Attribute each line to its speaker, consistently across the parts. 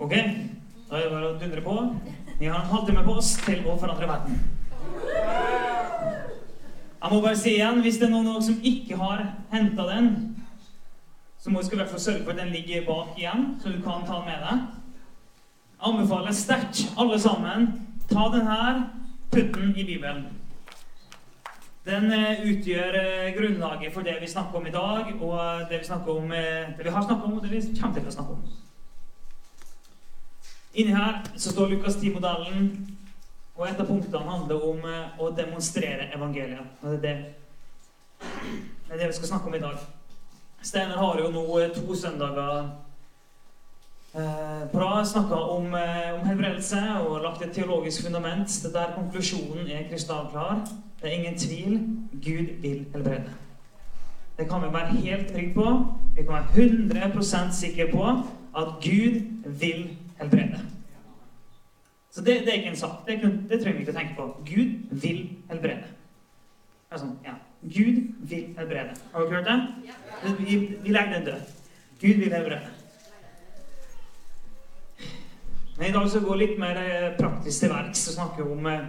Speaker 1: Ok, da er det bare å dundre på. Vi har en halvtime på oss til å forandre verden. Jeg må bare si igjen, hvis det er noen av dere som ikke har henta den, så må vi i hvert fall sørge for at den ligger bak igjen, så du kan ta den med deg. Jeg anbefaler sterkt, alle sammen, ta den her, putt den i Bibelen. Den eh, utgjør eh, grunnlaget for det vi snakker om i dag, og det vi, om, eh, det vi har snakket om, og det vi kommer til å snakke om. Inni her så står Lukas 10-modellen, og et av punktene handler om eh, å demonstrere evangeliet. Og det er det, det er det vi skal snakke om i dag. Steinar har jo nå eh, to søndager eh, på rad snakka om, om helbredelse og lagt et teologisk fundament. Det der konklusjonen er krystallklar. Det er ingen tvil. Gud vil helbrede. Det kan vi være helt trygge på. Vi kan være 100% sikre på at Gud vil helbrede. Så det, det er ikke en sak. Det, kun, det trenger vi ikke å tenke på. Gud vil helbrede. Sånn, ja. Gud vil helbrede. Har dere hørt det? Vi, vi legger den død. Gud vil helbrede. Men i dag skal vi gå litt mer eh, praktisk til verks og snakke om eh,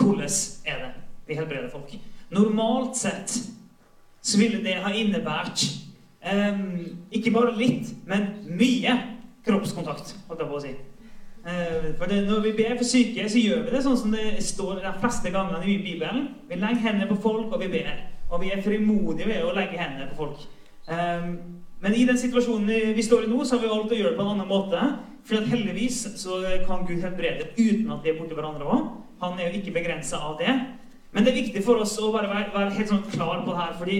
Speaker 1: hvordan er det vi helbreder folk. Normalt sett så ville det ha innebært eh, ikke bare litt, men mye kroppskontakt, holdt jeg på å si. Eh, for det, når vi ber for syke, så gjør vi det sånn som det står de fleste gangene i Bibelen. Vi legger hendene på folk, og vi ber. Og vi er frimodige ved å legge hendene på folk. Eh, men i den situasjonen vi står i nå, så har vi valgt å gjøre det på en annen måte. For heldigvis så kan Gud helbrede uten at vi er borti hverandre òg. Han er jo ikke begrensa av det. Men det er viktig for oss å bare være, være helt sånn klar på det her, fordi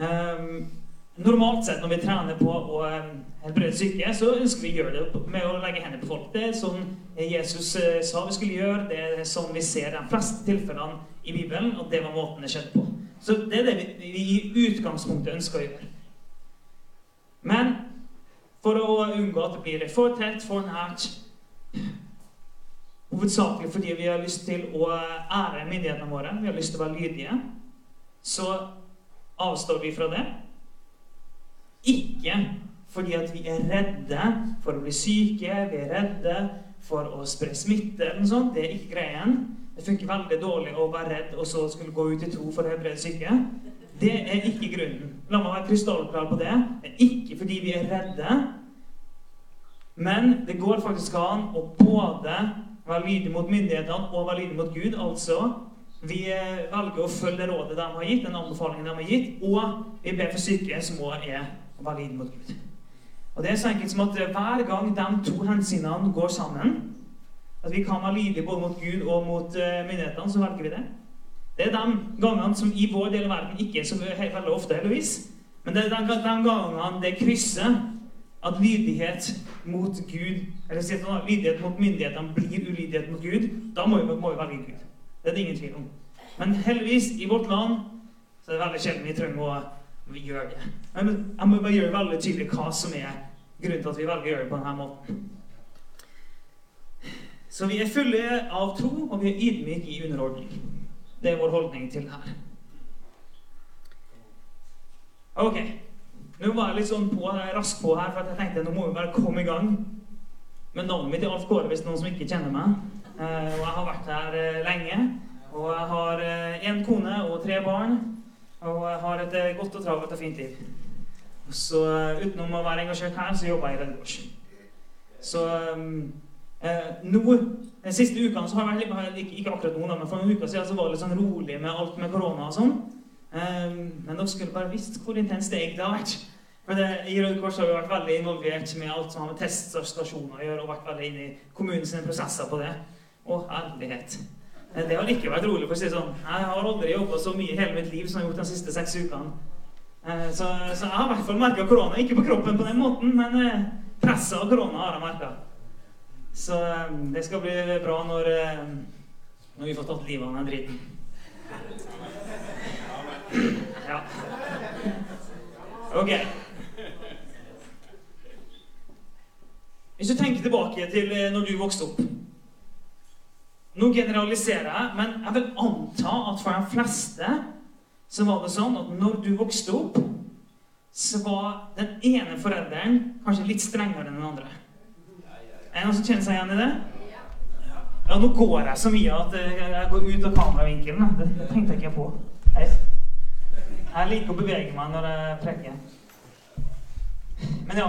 Speaker 1: um, Normalt sett når vi trener på å helbrede syke, så ønsker vi å gjøre det med å legge hendene på folk. Det er sånn Jesus uh, sa vi skulle gjøre. Det er sånn vi ser de fleste tilfellene i Bibelen, og det var måten det skjedde på. Så det er det vi, i utgangspunktet ønsker å gjøre. Men for å unngå at det blir for tett, for nært Hovedsakelig fordi vi har lyst til å ære myndighetene våre, vi har lyst til å være lydige, så avstår vi fra det. Ikke fordi at vi er redde for å bli syke, vi er redde for å spre smitte eller noe sånt. Det er ikke greien. Det funker veldig dårlig å være redd og så skulle gå ut i tro for å helbrede syke. Det er ikke grunnen. La meg være krystallklar på det. Det er ikke fordi vi er redde. Men det går faktisk an å både være lydig mot myndighetene og være lydig mot Gud. Altså, vi velger å følge det rådet de har gitt, den anbefalingen de har gitt, og vi ber for syke som også er å være lydig mot Gud. Og det er så enkelt som at hver gang de to hensynene går sammen, at vi kan være lydige både mot Gud og mot myndighetene, så velger vi det. Det er de gangene som i vår del av verden ikke er så veldig ofte, heldigvis. Men det er de, gangene det krysser at lydighet mot Gud eller lydighet mot myndighetene blir ulydighet mot Gud, da må vi, må vi velge Gud. Det er det ingen tvil om. Men heldigvis, i vårt land, så er det veldig sjelden vi trenger å gjøre det. Men jeg må bare gjøre veldig tydelig hva som er grunnen til at vi velger å gjøre det på denne måten. Så vi er fulle av tro, og vi er ydmyke i underordning. Det er vår holdning til det her. Ok. Nå var jeg litt sånn på, rask på her, for jeg tenkte nå må vi bare komme i gang. Men navnet mitt er Alf Kåre, hvis noen som ikke kjenner meg. Eh, og jeg har vært her eh, lenge. Og jeg har én eh, kone og tre barn. Og har et godt og travelt og fint liv. Så utenom å være engasjert her, så jobber jeg i Røde Kors. Så um, eh, nå De siste ukene så har jeg vært litt, ikke akkurat nå, men for noen uker siden så var det litt sånn rolig med alt med korona og sånn. Eh, men dere skulle bare visst hvor intenst det egentlig har vært. For det, I Røde Kors har vi vært veldig involvert med alt som har med teststasjoner å gjøre, og vært veldig inne i kommunens prosesser på det. Å, herlighet. Eh, det har ikke vært rolig, for å si sånn. Jeg har aldri jobba så mye i hele mitt liv som jeg har gjort de siste seks ukene. Eh, så, så jeg har i hvert fall merka korona. Ikke på kroppen på den måten, men eh, presset av korona har jeg merka. Så det skal bli bra når, når vi får tatt livet av den driten. Ja. Ok. Hvis du tenker tilbake til når du vokste opp Nå generaliserer jeg, men jeg vil anta at for de fleste så var det sånn at når du vokste opp, så var den ene forelderen kanskje litt strengere enn den andre. Er det noen som kjenner seg igjen i det? Ja, nå går jeg så mye at jeg går ut av kameravinkelen. Det tenkte jeg ikke på. Jeg liker å bevege meg når jeg preker. Men ja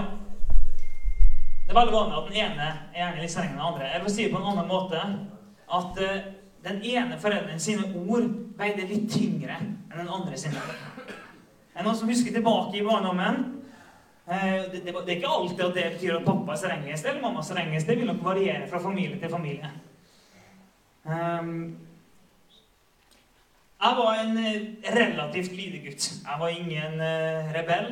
Speaker 1: Det er veldig vanlig at den ene er gjerne litt strengere enn den andre. Jeg vil si det på en annen måte at uh, den ene forelderen sine ord veide litt tyngre enn den andre sine. Er noen som husker tilbake i barndommen? Uh, det, det, det, er ikke alltid at det betyr at pappa er strengest eller mamma er strengest. Det vil nok variere fra familie til familie. Um, jeg var en eh, relativt lydig gutt. Jeg var ingen rebell.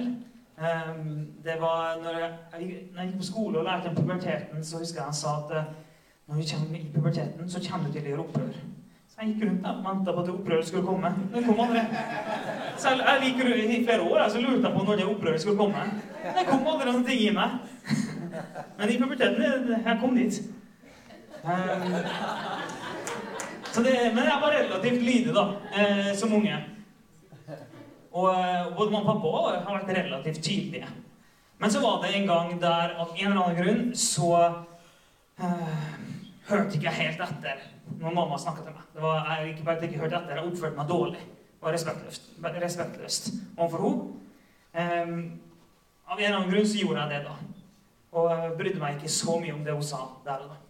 Speaker 1: Um, det var når jeg, når jeg, gikk på skole og lærte om puberteten, så husker jeg han sa at når vi kommer i puberteten, så kommer du til å gjøre opprør. Så jeg gikk rundt og venta på at opprøret skulle komme. Det kom aldri. Så jeg, gikk rundt i flere år så lurte jeg på når det opprøret skulle komme. Det kom aldri noen ting i meg. Men i puberteten jeg kom dit. Um, det, men jeg var relativt lydig da, eh, som unge. Og eh, både mamma og pappa har vært relativt tydelige. Men så var det en gang der av en eller annen grunn så uh, hørte ikke helt etter når mamma snakka til meg. Det var, jeg ikke bare ikke hørte etter, jeg oppførte meg dårlig. Var respektløst, respektløst overfor henne. Um, av en eller annen grunn så gjorde jeg det da. Og brydde meg ikke så mye om det hun sa der og da.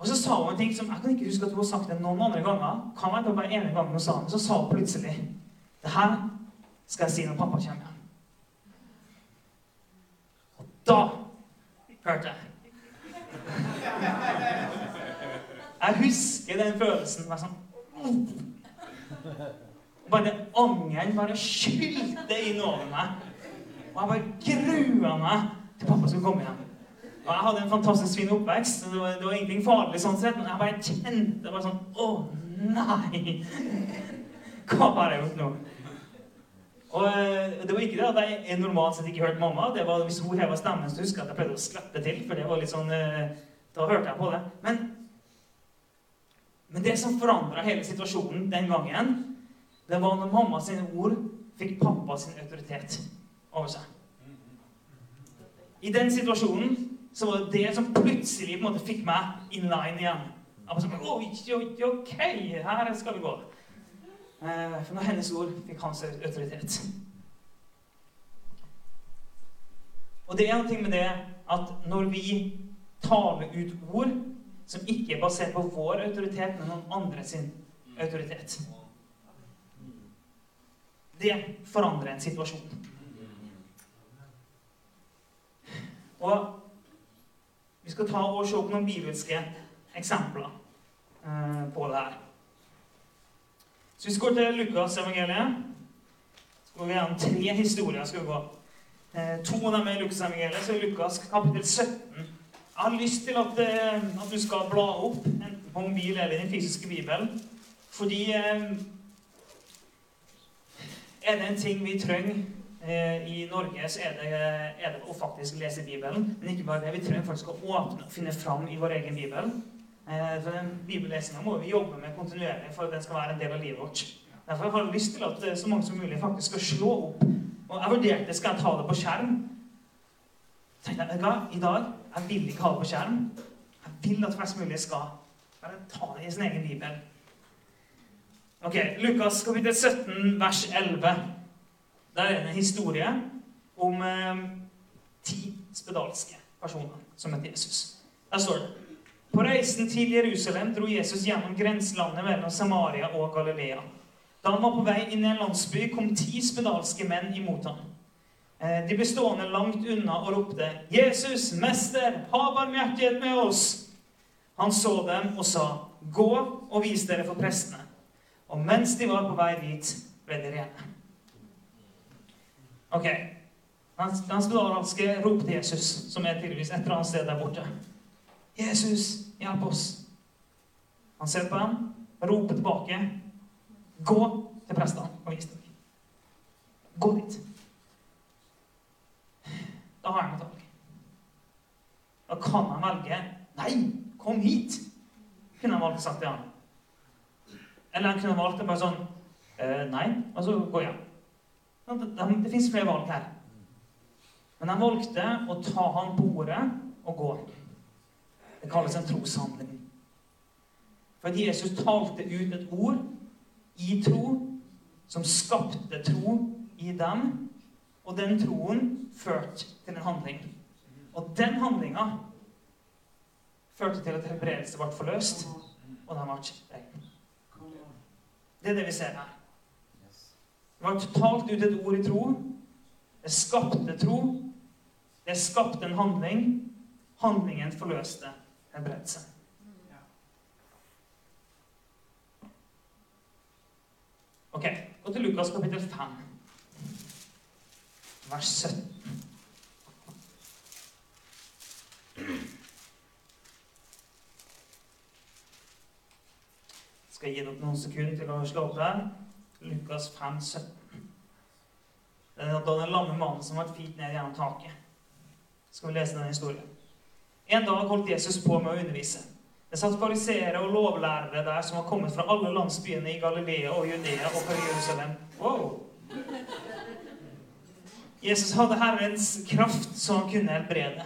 Speaker 1: Og så sa hun en ting som jeg kan ikke huske at hun har sagt det noen andre ganger. Kan være bare ene gang hun sa det, så sa hun plutselig det her skal jeg si når pappa kommer hjem. Og da hørte jeg. Jeg husker den følelsen. Var sånn, bare angeren bare skylte inn over meg. Og jeg bare grua meg til pappa skulle komme hjem. Og jeg hadde en fantastisk fin oppvekst. Det var, det var ingenting farlig sånn sett, men jeg bare kjente bare sånn Å, nei! Hva har jeg gjort nå? Og eh, Det var ikke det at jeg normalt sett ikke hørte mamma. Det var Hvis hun heva stemmen, så husker jeg at jeg pleide å skvette til. For det var litt sånn eh, Da hørte jeg på det. Men, men det som forandra hele situasjonen den gangen, det var når mamma sine ord fikk pappa sin autoritet over seg. I den situasjonen så var det det som plutselig på en måte fikk meg in line igjen. Jeg var sånn, ok, her skal vi gå. Eh, for når hennes ord fikk hans autoritet. Og det er noe med det at når vi taler ut ord som ikke er basert på vår autoritet, men noen andre sin autoritet Det forandrer en situasjon. Og vi skal ta og se på noen bibelske eksempler eh, på det her. Så vi skal gå til evangeliet. Skal vi gjennom tre historier. skal vi gå. Eh, to av dem er Lukas evangeliet, så er Lukas kapittel 17. Jeg har lyst til at, eh, at, du skal bla opp, enten på mobil eller i den fysiske bibelen. Fordi eh, er det en ting vi trenger eh, i Norge, så er det, er det, å faktisk lese Bibelen. Men ikke bare det. Vi trenger faktisk å åpne og finne fram i vår egen bibel. For den bibellesinga må vi jobbe med kontinuerlig for at den skal være en del av livet vårt. Derfor har jeg lyst til at så mange som mulig faktisk skal slå opp. Og jeg vurderte skal jeg ta det på skjerm. tenkte jeg? I dag jeg vil ikke ha det på skjerm. Jeg vil at flest mulig skal bare ta det i sin egen bibel. Ok, Lukas kapittel 17, vers 11. Der er det en historie om eh, ti spedalske. personer som het Jesus. Der står det På reisen til Jerusalem dro Jesus gjennom grenselandet mellom Samaria og Galilea. Da han var på vei inn i en landsby, kom ti spedalske menn imot ham. Eh, De ble stående langt unna og ropte, 'Jesus, mester, ha barmhjertighet med oss!' Han så dem og sa, 'Gå og vis dere for prestene.' Og mens de var på vei dit, ble de rene. Ok. Han, den spedalske ropte Jesus, som er tydeligvis et eller annet sted der borte. 'Jesus, hjelp oss.' Han ser på dem, roper tilbake. 'Gå til prestene og vis dem.' Gå dit. Da har han et valg. Da kan han velge Nei, kom hit! Kunne han valgt sagt til han. Eller han kunne valgt det bare sånn eh, Nei, og så gå hjem. Det, det, det fins flere valg her. Men han valgte å ta han på ordet og gå. Det kalles en troshandling. For Jesus talte ut et ord i tro som skapte tro i dem, og den troen førte til en handling. Og den handlinga førte til at helbredelse ble forløst, og de ble rein. Det er det vi ser her. Det ble totalt ut et ord i tro. Det skapte tro. Det skapte en handling. Handlingen forløste helbredelse. Ok, gå til Lukas kapittel 5, vers 17. Skal gi dere noen sekunder til å slå opp der? Lukas 5, 17. Det da den lamme mannen som ble fint ned gjennom taket. Skal vi lese den historien? En dag holdt Jesus på med å undervise. Det satt fariseere og lovlærere der som var kommet fra alle landsbyene i Galilea og Judea og fra Jerusalem. Wow! Jesus hadde Herrens kraft så han kunne helbrede.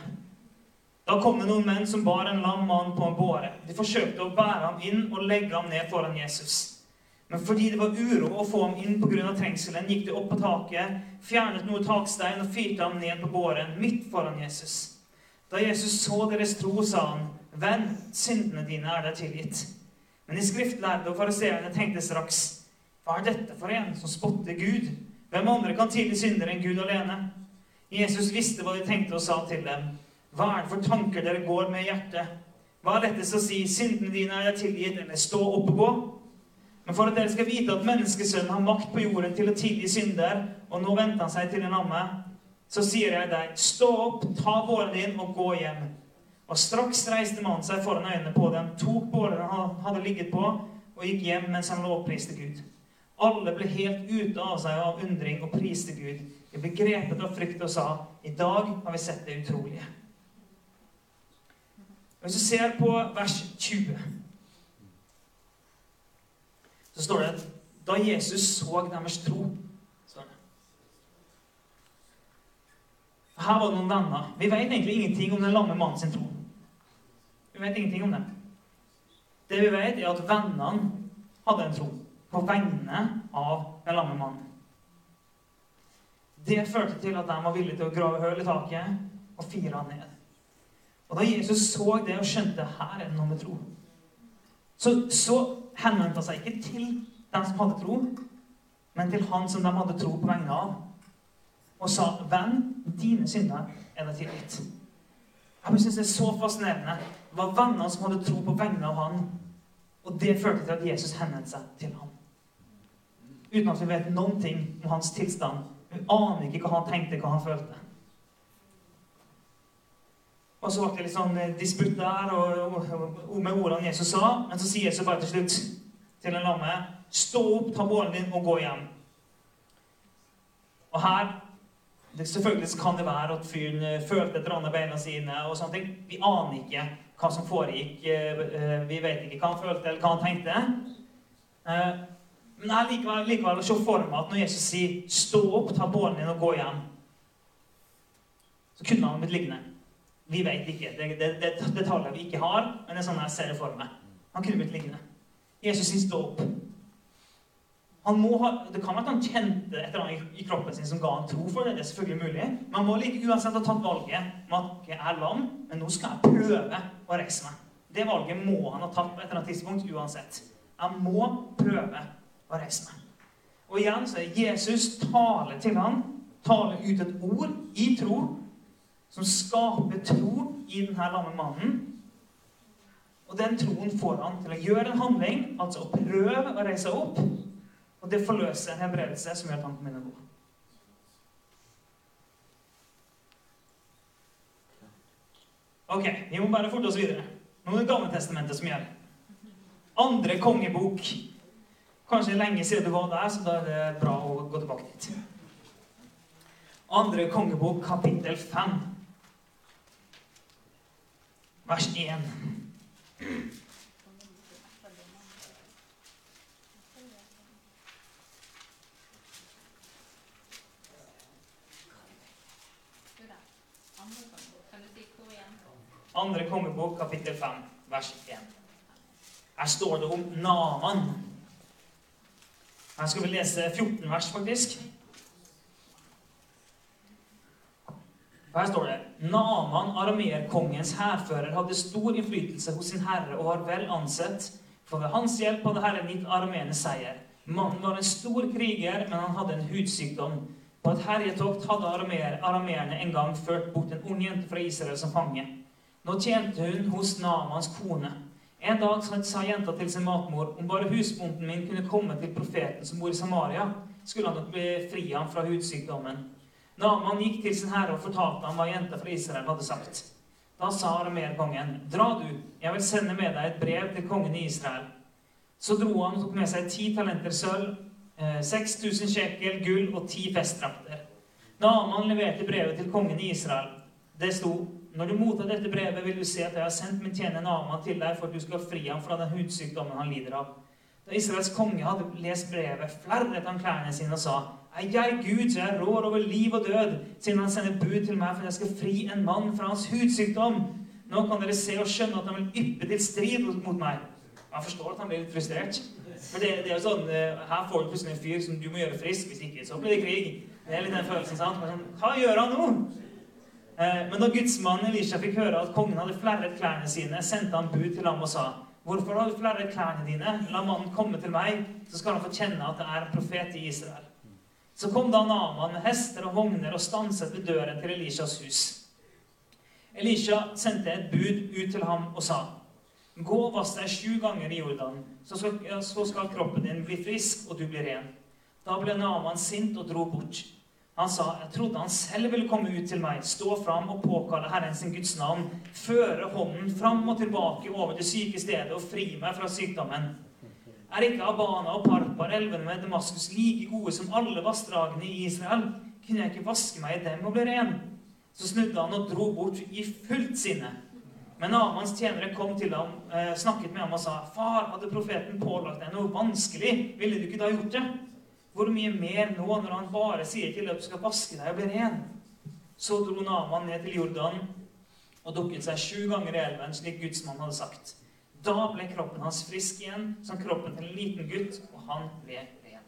Speaker 1: Da kom det noen menn som bar en lam mann på en båre. De forsøkte å bære ham inn og legge ham ned foran Jesus. Men fordi det var uro å få ham inn pga. trengselen, gikk de opp på taket, fjernet noe takstein og fyrte ham ned på båren midt foran Jesus. Da Jesus så deres tro, sa han, 'Venn, syndene dine er deg tilgitt.' Men de skriftlærde og fariseerne tenkte straks, 'Hva er dette for en som spotter Gud?' Hvem andre kan tilgi synder enn Gud alene? Jesus visste hva de tenkte og sa til dem. Hva er det for tanker dere går med i hjertet? Hva er lettest å si, syndene dine er jeg tilgitt, eller stå opp og gå? Men for at dere skal vite at menneskesønnen har makt på jorden til å tilgi synder, og nå venter han seg til en amme, så sier jeg deg, stå opp, ta båren din og gå hjem. Og straks reiste mannen seg foran øynene på dem, tok båren han hadde ligget på, og gikk hjem mens han lovpriste Gud. Alle ble helt ute av seg av undring og priste Gud. De ble grepet av frykt og sa, i dag har vi sett det utrolige. Hvis du ser på vers 20, så står det at da Jesus så deres tro. Her var det noen venner. Vi vet egentlig ingenting om den lamme mannen sin tro. Vi vet ingenting om det. Det vi vet, er at vennene hadde en tro på vegne av den lamme mannen. Det førte til at de var villige til å grave hull i taket og fire han ned. Og da Jesus så det og skjønte her er det noe med tro, så, så henvendte han seg ikke til dem som hadde tro, men til han som de hadde tro på vegne av, og sa, 'Venn, dine synder er deg tilgitt'. Jeg synes det er så fascinerende. Det var vennene som hadde tro på vegne av han, og det førte til at Jesus henvendte seg til ham. Uten at vi vet noen ting om hans tilstand. Vi aner ikke hva han tenkte, hva han følte. Og så ble det litt sånn disputt der og, og, og med ordene Jesus sa. Men så sier Jesus bare til slutt til en lamme Stå opp, ta båren din og gå hjem. Og her det, Selvfølgelig så kan det være at fyren følte et eller annet beina sine. og sånne ting. Vi aner ikke hva som foregikk. Vi vet ikke hva han følte eller hva han tenkte. Men jeg likevel, likevel å se for meg at når Jesus sier 'stå opp, ta båren din og gå hjem', så kunne han blitt liggende. Vi vet ikke. Det, det, det, det detaljer vi ikke har, men det er sånn jeg ser det for meg. Han kunne blitt liggende. Jesus sier 'stå opp'. Han må ha, det kan være at han kjente et eller annet i kroppen sin som ga han tro for det. Det er selvfølgelig mulig. Men han må like uansett ha tatt valget om at jeg er lam, men nå skal jeg prøve å reise meg. Det valget må han ha tatt på et eller annet tidspunkt uansett. Jeg må prøve å reise meg. Og igjen så er Jesus taler til han, taler ut et ord i tro, som skaper tro i denne lamme mannen. Og den troen får han til å gjøre en handling, altså å prøve å reise opp. Og det forløser en helbredelse som gjør at han kommer inn og går. Ok, vi må bare forte oss videre. Nå er det Gammeltestamentet som gjelder. Andre kongebok. Kanskje lenge siden du var der, så da er det bra å gå tilbake dit. Andre kongebok, kapittel 5. Vers 1. Andre kongebok, kapittel 5, vers 1. Her står det om Naman. Her skal vi lese 14 vers, faktisk. Her står det Naman, arameerkongens hærfører, hadde stor innflytelse hos sin herre og var vel ansett, for ved hans hjelp hadde Herren gitt arameerne seier. Mannen var en stor kriger, men han hadde en hudsykdom. På et herjetokt hadde arameerne en gang ført bort en ung jente fra Israel som fange. Nå tjente hun hos Namans kone. En dag sa jenta til sin matmor om bare husbonden min kunne komme til profeten som bor i Samaria, skulle han nok befri ham fra hudsykdommen. Naman gikk til sin herre og fortalte ham hva jenta fra Israel hadde sagt. Da sa arameerkongen, dra du, jeg vil sende med deg et brev til kongen i Israel. Så dro han og tok med seg ti talenter sølv, 6000 shekel gull og ti festdrakter. Naman leverte brevet til kongen i Israel. Det sto når du mottar dette brevet, vil du se at jeg har sendt min tjener Naman til deg for at du skal fri ham fra den hudsykdommen han lider av. Da Israels konge hadde lest brevet, flerret han klærne sine og sa:" Er jeg Gud, så jeg rår over liv og død, siden han sender bud til meg for at jeg skal fri en mann fra hans hudsykdom? Nå kan dere se og skjønne at han vil yppe til strid mot meg. Jeg forstår at han blir litt frustrert. For det, det er jo sånn, Her får du plutselig en fyr som du må gjøre frisk. Hvis ikke, så blir det krig. Det er litt den følelsen. sant? Men sånn, Hva gjør han nå? Men da gudsmannen Elisha fikk høre at kongen hadde flerret klærne sine, sendte han bud til ham og sa:" Hvorfor har du flerret klærne dine? La mannen komme til meg, så skal han få kjenne at det er en profet i Israel. Så kom da Naman med hester og vogner og stanset ved døren til Elishas hus. Elisha sendte et bud ut til ham og sa:" Gå og vask deg sju ganger i Jordan, så skal kroppen din bli frisk, og du blir ren. Da ble Naman sint og dro bort. Han sa, 'Jeg trodde han selv ville komme ut til meg, stå fram og påkalle Herren sin Guds navn,' 'føre hånden fram og tilbake over det syke stedet og fri meg fra sykdommen.' Er ikke Abana og Parpar, elvene med Damaskus, like gode som alle vassdragene i Israel? Kunne jeg ikke vaske meg i dem og bli ren? Så snudde han og dro bort i fullt sinne. Men Amans tjenere kom til ham, eh, snakket med ham og sa, 'Far, hadde profeten pålagt deg noe vanskelig, ville du ikke da gjort det?' Hvor mye mer nå når han bare sier til at du skal vaske deg og bli ren? Så dro Naman ned til Jordan og dukket seg sju ganger i elven, slik gudsmannen hadde sagt. Da ble kroppen hans frisk igjen, som kroppen til en liten gutt, og han ble ren.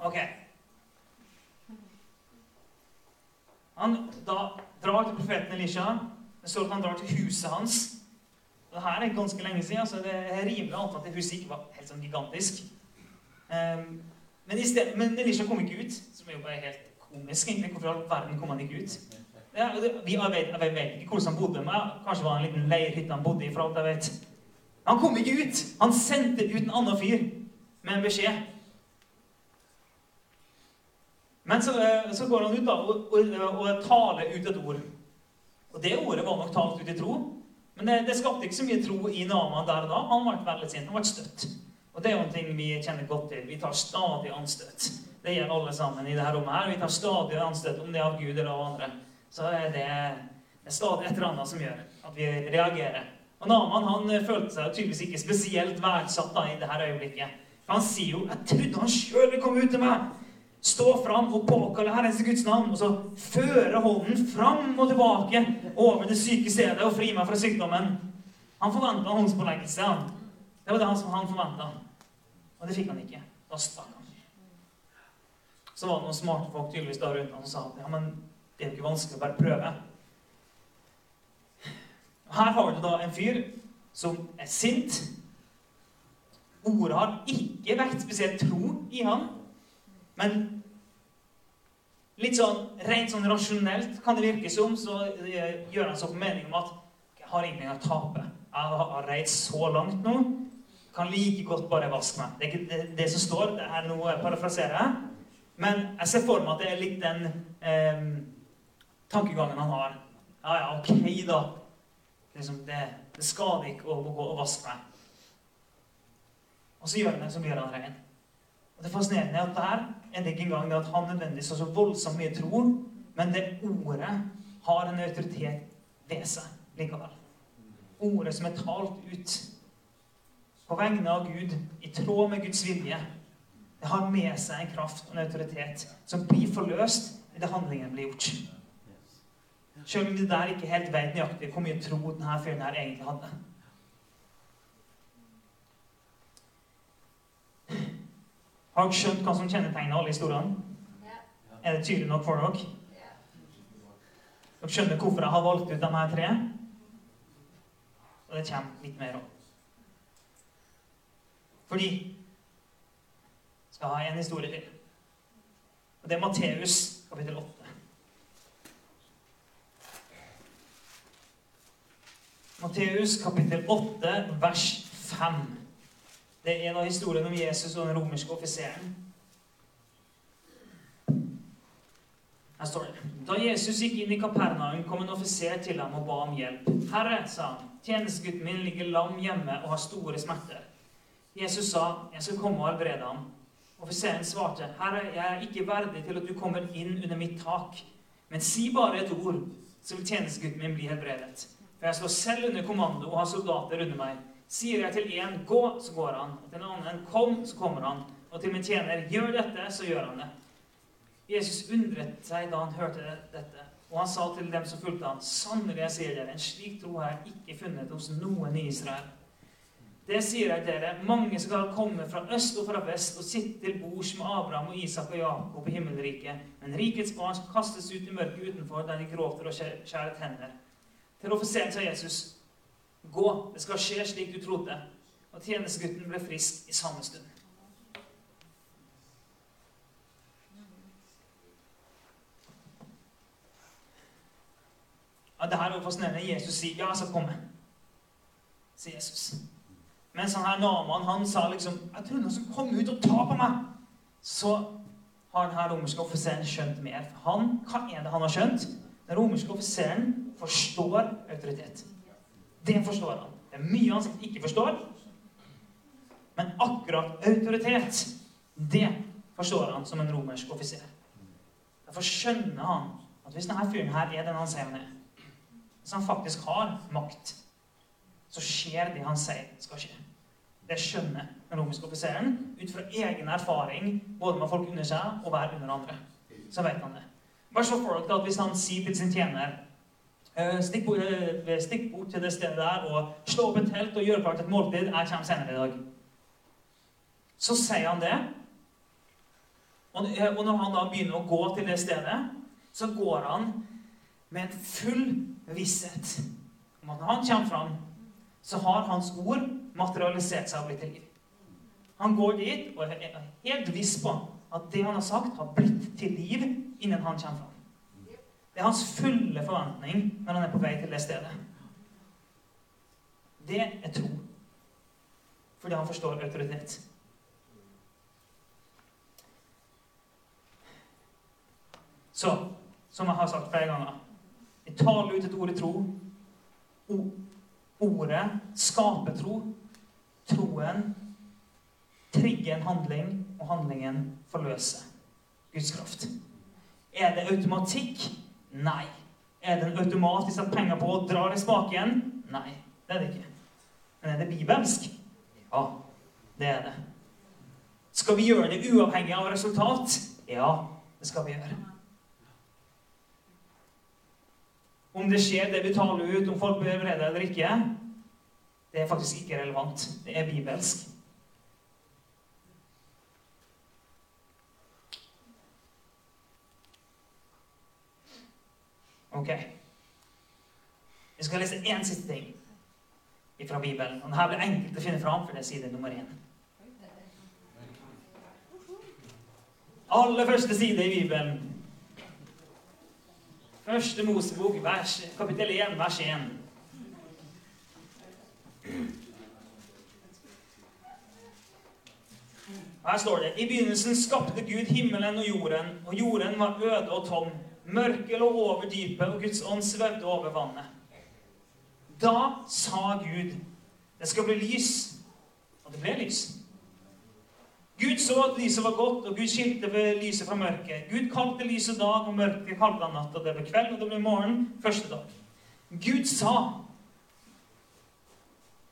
Speaker 1: Ok. Han da drar til profeten Elisha. Det står at han drar til huset hans. Det her er ganske lenge siden, så det er rimelig å anta at huset ikke var helt sånn gigantisk. Um, men, sted, men, Elisha kom ikke ut, som jo bare helt komisk. egentlig. Hvorfor i all verden kom han ikke ut? Ja, det, vi, vet, jeg, vet, ikke hvordan han bodde, men kanskje var det en liten leirhytte han bodde i. for alt jeg vet. Han kom ikke ut! Han sendte ut en annen fyr med en beskjed. Men så, så går han ut da, og, og, og, taler ut et ord. Og det ordet var nok talt ut i tro. Men det, det skapte ikke så mye tro i Naman der og da. Han ble veldig sint. Han ble støtt. Og det er jo en ting vi kjenner godt til. Vi tar stadig anstøt. Det gjør alle sammen i dette rommet. her. Vi tar stadig anstøt, om det er av Gud eller av andre. Så er det, er stadig et eller annet som gjør at vi reagerer. Og Naman han følte seg tydeligvis ikke spesielt verdsatt da, i dette øyeblikket. For han sier jo 'Jeg trodde han sjøl ville komme ut til meg'. Stå fram og påkalle Herrens Guds navn, og så føre hånden fram og tilbake over det syke stedet og fri meg fra sykdommen. Han forventa håndspåleggelse. Det var det han, han forventa. Og det fikk han ikke. Da stakk han. Så var det noen smarte folk tydeligvis da rundt han som sa at ja, men det er jo ikke vanskelig å bare prøve. Her har du da en fyr som er sint. Ordet har ikke vekt spesielt tro i han. Men litt sånn rent sånn rasjonelt kan det virke som, så gjør han seg opp mening om at jeg har ingenting å tape. Jeg har reist så langt nå. Kan like godt bare vaske meg. Det er det, det som står. Det er noe jeg parafraserer. Men jeg ser for meg at det er litt den eh, tankegangen han har. Ja, ja, ok, da. Liksom, det, det skader ikke å, gå og vaske meg. Og så gjør han det, så blir han ren. Og Det fascinerende er at der er det ikke engang det at han nødvendigvis har så voldsomt mye tro, men det ordet har en autoritet ved seg likevel. Ordet som er talt ut på vegne av Gud, i tråd med Guds vilje. Det har med seg en kraft og en autoritet som blir forløst idet handlingen blir gjort. Selv om det der ikke helt vet nøyaktig hvor mye tro denne fyren her egentlig hadde. Har dere skjønt hva som kjennetegner alle historiene? Er det tydelig nok for dere? Dere skjønner hvorfor jeg har valgt ut de her tre? Og det kommer litt mer om. Fordi skal ha en historie til. Og det er Matteus kapittel 8. Matteus kapittel 8, vers 5. Det er en av historiene om Jesus og den romerske offiseren. Her står det Da Jesus gikk inn i Kapernaum, kom en offiser til ham og ba om hjelp. 'Herre', sa han, 'tjenestegutten min ligger lam hjemme og har store smerter.' Jesus sa, 'Jeg skal komme og helbrede ham.' Offiseren svarte, 'Herre, jeg er ikke verdig til at du kommer inn under mitt tak.' 'Men si bare et ord, så vil tjenestegutten min bli helbredet.' 'For jeg står selv under kommando og har soldater under meg.' 'Sier jeg til en, gå, så går han. Og til en annen, kom, så kommer han.' 'Og til min tjener, gjør dette, så gjør han det.' Jesus undret seg da han hørte dette, og han sa til dem som fulgte ham, 'Sannelig, jeg sier dere, en slik tro har jeg ikke funnet hos noen i Israel.' Det sier jeg dere, mange skal komme fra øst og fra vest og sitte til bords med Abraham og Isak og Jakob i himmelriket, men rikets barn skal kastes ut i mørket utenfor, der de gråter og skjærer tenner. Til offiseren sa Jesus, gå, det skal skje slik du trodde. Og tjenestegutten ble frisk i samme stund. Ja, det her er fascinerende. Jesus sier, 'Ja, jeg skal komme', sier Jesus. Mens han her Naman han sa liksom 'Jeg tror noen skal komme ut og ta på meg'. Så har denne romerske offiseren skjønt mer. Han, Hva er det han har skjønt? Den romerske offiseren forstår autoritet. Det forstår han. Det er mye han ikke forstår. Men akkurat autoritet, det forstår han som en romersk offiser. Derfor skjønner han at hvis denne fyren her er den han sier han er, hvis han faktisk har makt, så skjer det han sier skal skje. Det skjønner den romerske offiseren ut fra egen erfaring både med folk under seg og hver under andre. Så vet han det. Bare så for dere at Hvis han sier til sin tjener stikk bort, stikk bort til det stedet der og slå opp et telt og gjør klart et måltid. Jeg kommer senere i dag. Så sier han det. Og når han da begynner å gå til det stedet, så går han med en full visshet om at når han kommer fram, så har hans ord materialisert seg og blitt til liv. Han går dit og er helt viss på at det han har sagt, har blitt til liv innen han kommer fram. Det er hans fulle forventning når han er på vei til det stedet. Det er tro. Fordi han forstår autoritet. Så, som jeg har sagt flere ganger Vi taler ut et ord i tro. Ordet skaper tro. Troen trigger en handling, og handlingen forløse Guds kraft. Er det automatikk? Nei. Er det en automatisk at penger på og drar i spaken? Nei, det er det ikke. Men er det bibelsk? Ja, det er det. Skal vi gjøre det uavhengig av resultat? Ja, det skal vi gjøre. Om det skjer det vi taler ut, om folk blir vrede eller ikke, det er faktisk ikke relevant. Det er bibelsk. Ok. Vi skal lese én siste ting fra Bibelen. Og det Her blir enkelt å finne fram, for det er side nummer én. Aller første side i Bibelen. Første Mosebok, vers, kapittel 1, vers 1. Her står det I begynnelsen skapte Gud himmelen og jorden, og jorden var øde og tom. Mørket lå over dypet, og Guds ånd svevde over vannet. Da sa Gud, det skal bli lys. Og det ble lys. Gud så at lyset var godt, og Gud skilte ved lyset fra mørket. Gud kalte lyset dag, og mørket kalte han natt. Og det ble kveld, og det ble morgen første dag. Gud sa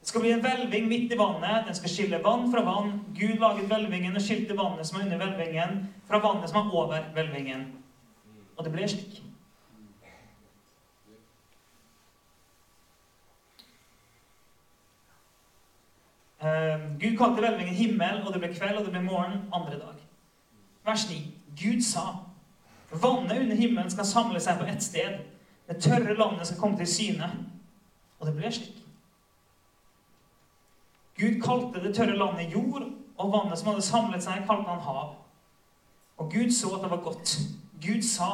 Speaker 1: det skal bli en hvelving midt i vannet. Den skal skille vann fra vann. Gud laget hvelvingen og skilte vannet som er under hvelvingen, fra vannet som er over hvelvingen. Og det ble slik. Uh, Gud kalte hvelvingen himmel, og det ble kveld, og det ble morgen andre dag. Vers 9. Gud sa vannet under himmelen skal samle seg på ett sted. Det tørre landet skal komme til syne. Og det ble slik. Gud kalte det tørre landet jord, og vannet som hadde samlet seg, kalte han hav. Og Gud så at det var godt. Gud sa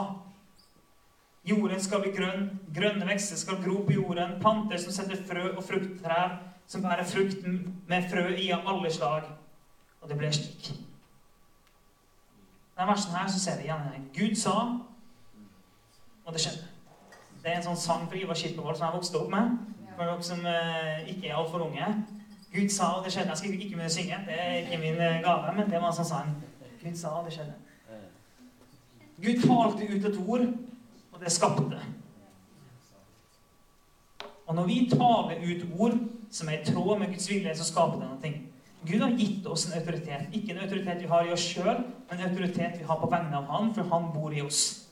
Speaker 1: Jorden skal bli grønn, grønne vekster skal gro på jorden, planter som setter frø og frukttrær som bærer frukt med frø i av alle slag. Og det ble slik. Denne versen her så ser vi igjen Gud sa, og det skjedde. Det er en sånn sang fra Ivar Kirkevold som jeg vokste opp med. For dere som eh, ikke er altfor unge. Gud sa, og det skjedde. Jeg skal ikke begynne å synge. Det er ikke min eh, gave, men det var sånn sang. Gud sa, og det skjedde. Gud talte ut et ord, og det skapte. Og når vi taler ut ord som er i tråd med Guds vilje, så skaper det noe. Gud har gitt oss en autoritet. Ikke en autoritet vi har i oss sjøl, men en autoritet vi har på vegne av Han, for Han bor i oss.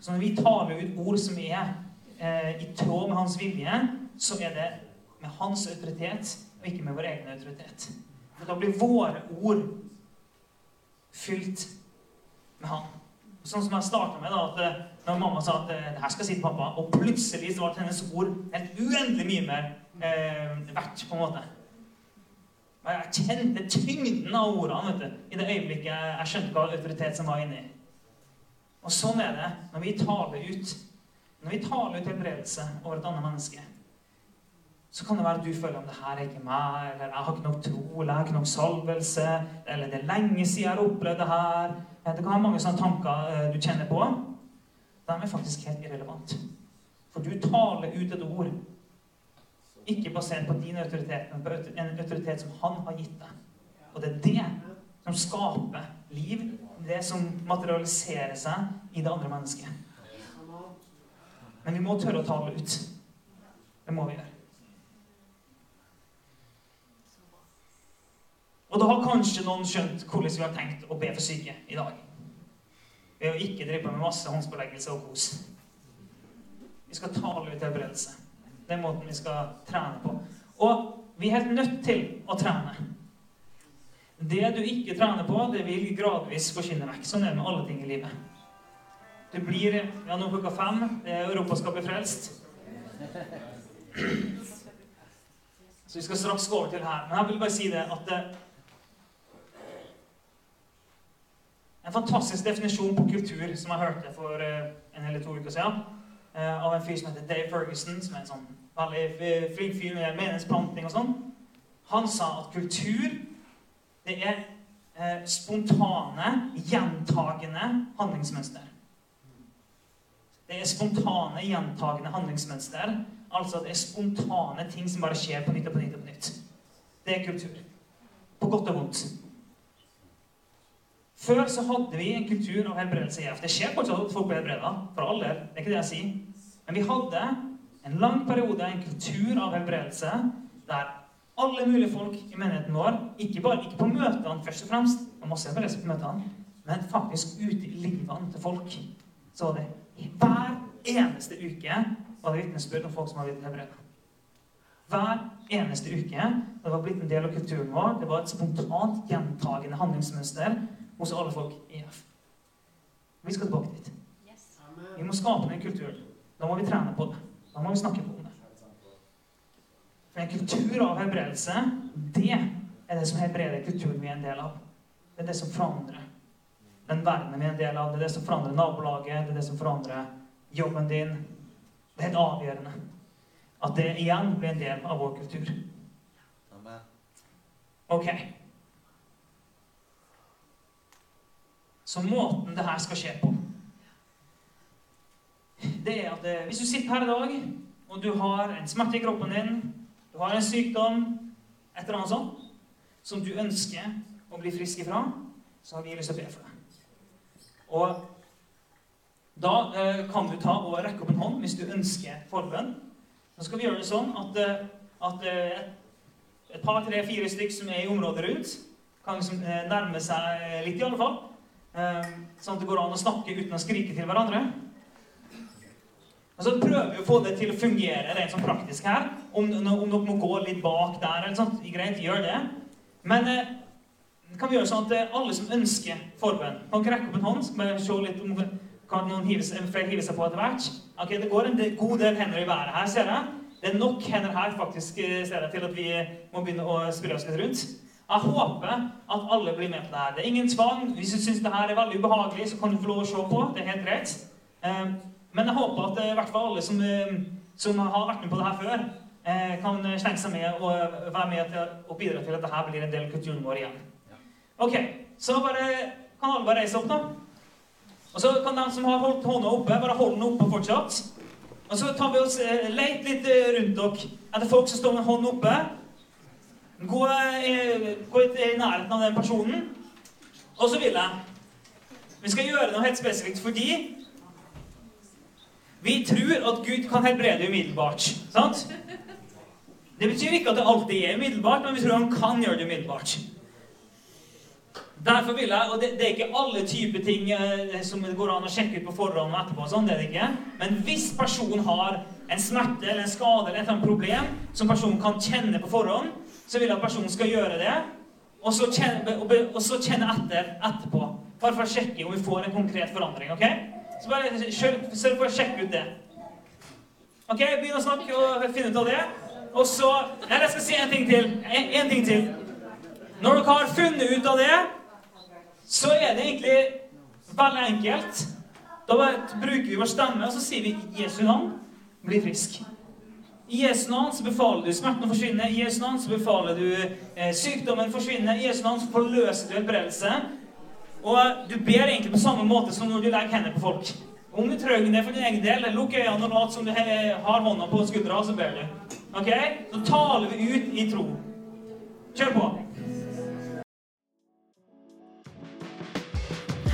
Speaker 1: Så når vi taler ut ord som er eh, i tråd med Hans vilje, så er det med Hans autoritet, og ikke med vår egen autoritet. For da blir våre ord fylt med Han. Sånn som jeg starta med, da, at eh, når mamma sa at eh, det her skal si pappa, og plutselig så ble hennes ord helt uendelig mye mer eh, verdt, på en måte. Og jeg kjente tyngden av ordene vet du, i det øyeblikket jeg skjønte hva autoritet som var inni. Og sånn er det når vi taler ut. Når vi taler ut helbredelse over et annet menneske, så kan det være at du føler om det her er ikke meg, eller jeg har ikke nok tro, eller jeg har ikke nok salvelse, eller det er lenge siden jeg har opplevd det her. Det kan være mange sånne tanker eh, du kjenner på. De er faktisk helt irrelevant. For du taler ut et ord ikke basert på din autoritet, men på en autoritet som han har gitt deg. Og det er det som skaper liv. Det som materialiserer seg i det andre mennesket. Men vi må tørre å tale ut. Det må vi gjøre. Og da har kanskje noen skjønt hvordan vi har tenkt å be for syke i dag. Ved å ikke drive med masse håndspåleggelse og kos. Vi skal tale ut helbredelse. Det er måten vi skal trene på. Og vi er helt nødt til å trene. Det du ikke trener på, det vil gradvis forsvinne vekk. Sånn er det med alle ting i livet. Det blir ja, nå klokka fem. Europa skal bli frelst. Så vi skal straks gå over til her. Men jeg vil bare si det at det, En fantastisk definisjon på kultur som jeg hørte for eh, en eller to uker siden. Eh, av en fyr som heter Dave Ferguson, som er en sånn veldig flink fyr med meningsplanting og sånn. Han sa at kultur, det er eh, spontane, gjentagende handlingsmønster. Det er spontane, gjentagende handlingsmønster. Altså det er spontane ting som bare skjer på nytt og på nytt og på nytt. Det er kultur. På godt og vondt. Før så hadde vi en kultur av helbredelse i EF. Det skjer fortsatt at folk blir helbreda. For all del. Det er ikke det jeg sier. Men vi hadde en lang periode, en kultur av helbredelse, der alle mulige folk i menigheten vår, ikke bare ikke på møtene først og fremst, og masse helbredelse på møtene, men faktisk ute i livene til folk, så var det hver eneste uke var det vitnesbyrd om folk som hadde blitt helbredet. Hver eneste uke. Det var blitt en del av kulturen vår. Det var et spontant gjentagende handlingsmønster hos alle folk i EF. Vi skal tilbake dit. Vi må skape den kulturen. Da må vi trene på det. Da må vi snakke på det. For en kultur av helbredelse, det er det som helbreder kulturen vi er en del av. Det er det som forandrer den verdenen vi er en del av. Det er det som forandrer nabolaget, det er det som forandrer jobben din. Det er helt avgjørende at det igjen blir en del av vår kultur. Ok. Så måten det her skal skje på, det er at eh, hvis du sitter her i dag, og du har en smerte i kroppen din, du har en sykdom, et eller annet sånt, som du ønsker å bli frisk ifra, så har vi lyst til å be for deg. Og da eh, kan du ta og rekke opp en hånd hvis du ønsker forbønn. Så skal vi gjøre det sånn at, eh, at eh, et par, tre, fire stykk som er i området rundt, kan liksom nærme seg litt, i alle fall. Eh, sånn at det går an å snakke uten å skrike til hverandre. Og så prøver vi å få det til å fungere rent sånn praktisk her. Om, om dere må gå litt bak der, eller sånt, greit, gjør det. Men eh, kan vi gjøre sånn at eh, alle som ønsker forbønn, kan ikke rekke opp en hånd? Skal vi se litt om kan noen hive, flere hive seg på etter hvert? Ok, Det går en god del hender i været her, ser jeg. Det er nok hender her faktisk, eh, ser jeg, til at vi må begynne å spille oss litt rundt. Jeg håper at alle blir med på det her. Det er ingen tvang. Hvis du syns det her er veldig ubehagelig, så kan du få lov å se på. Det er helt greit. Eh, men jeg håper at i hvert fall alle som, som har vært med på det her før, kan slenge seg med og være med til å bidra til at dette blir en del av kulturen vår igjen. Ok, så bare, kan alle bare reise opp, da. Og så kan de som har holdt hånda oppe, bare holde den oppe fortsatt. Og så tar vi oss leit litt rundt dere etter folk som står med hånden oppe. Gå, gå i nærheten av den personen. Og så vil jeg Vi skal gjøre noe helt spesifikt fordi vi tror at Gud kan helbrede umiddelbart. sant? Det betyr ikke at det alltid er umiddelbart, men vi tror han kan gjøre det umiddelbart. Derfor vil jeg, og det, det, er ikke alle typer ting eh, som det går an å sjekke ut på forhånd og etterpå, sånn, det er det ikke. men hvis personen har en smerte eller en skade eller et eller annet problem som personen kan kjenne på forhånd, så vil jeg at personen skal gjøre det, og så kjenne, og, så kjenne etter etterpå. Bare for å sjekke om vi får en konkret forandring. ok? Så bare sørg for å sjekke ut det. Ok, Begynn å snakke og finne ut av det. Og så Nei, jeg skal si en ting til. En, en ting til. Når dere har funnet ut av det, så er det egentlig veldig enkelt. Da bruker vi vår stemme, og så sier vi Jesu navn, bli frisk'. I Jesu navn så befaler du smerten å forsvinne. I Jesu navn så befaler du eh, sykdommen forsvinne. I Jesu navn så forløser du helbredelse. Og du ber egentlig på samme måte som når du legger hendene på folk. Om du trenger det for din egen del, lukk øynene og lat som du har hånda på skuldra, så ber du. Ok? Så taler vi ut i tro. Kjør på.